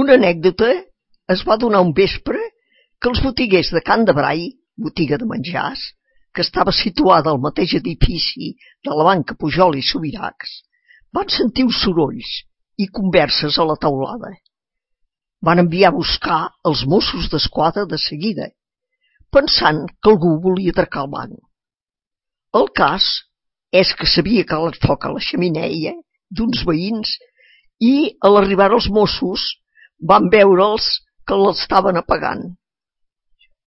Una anècdota es va donar un vespre que els botiguers de Can de Brai, botiga de menjars, que estava situada al mateix edifici de la banca Pujol i Subiracs, van sentir uns sorolls i converses a la taulada. Van enviar a buscar els Mossos d'Esquadra de seguida, pensant que algú volia atracar el banc. El cas és que s'havia calat foc a la xamineia d'uns veïns i, a l'arribar els Mossos, van veure'ls que l'estaven apagant.